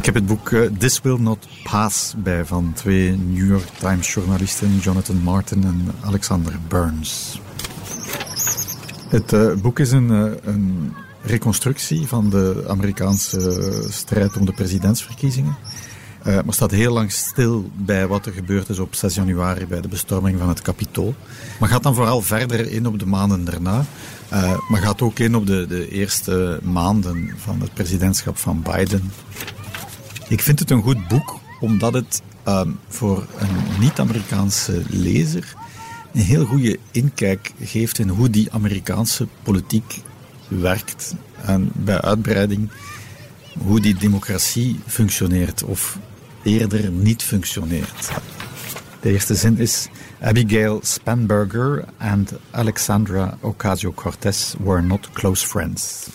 Ik heb het boek uh, This Will Not Pass bij van twee New York Times journalisten, Jonathan Martin en Alexander Burns. Het uh, boek is een, uh, een, reconstructie van de Amerikaanse strijd om de presidentsverkiezingen. maar staat heel lang stil bij wat er gebeurd is op 6 januari bij de bestorming van het Capitool. Maar gaat dan vooral verder in op de maanden daarna. maar gaat ook in op de, de eerste maanden van het presidentschap van Biden. Ik vind het een goed boek omdat het um, voor een niet-Amerikaanse lezer een heel goede inkijk geeft in hoe die Amerikaanse politiek werkt. En bij uitbreiding hoe die democratie functioneert of eerder niet functioneert. De eerste zin is: Abigail Spanberger and Alexandra Ocasio-Cortez were not close friends.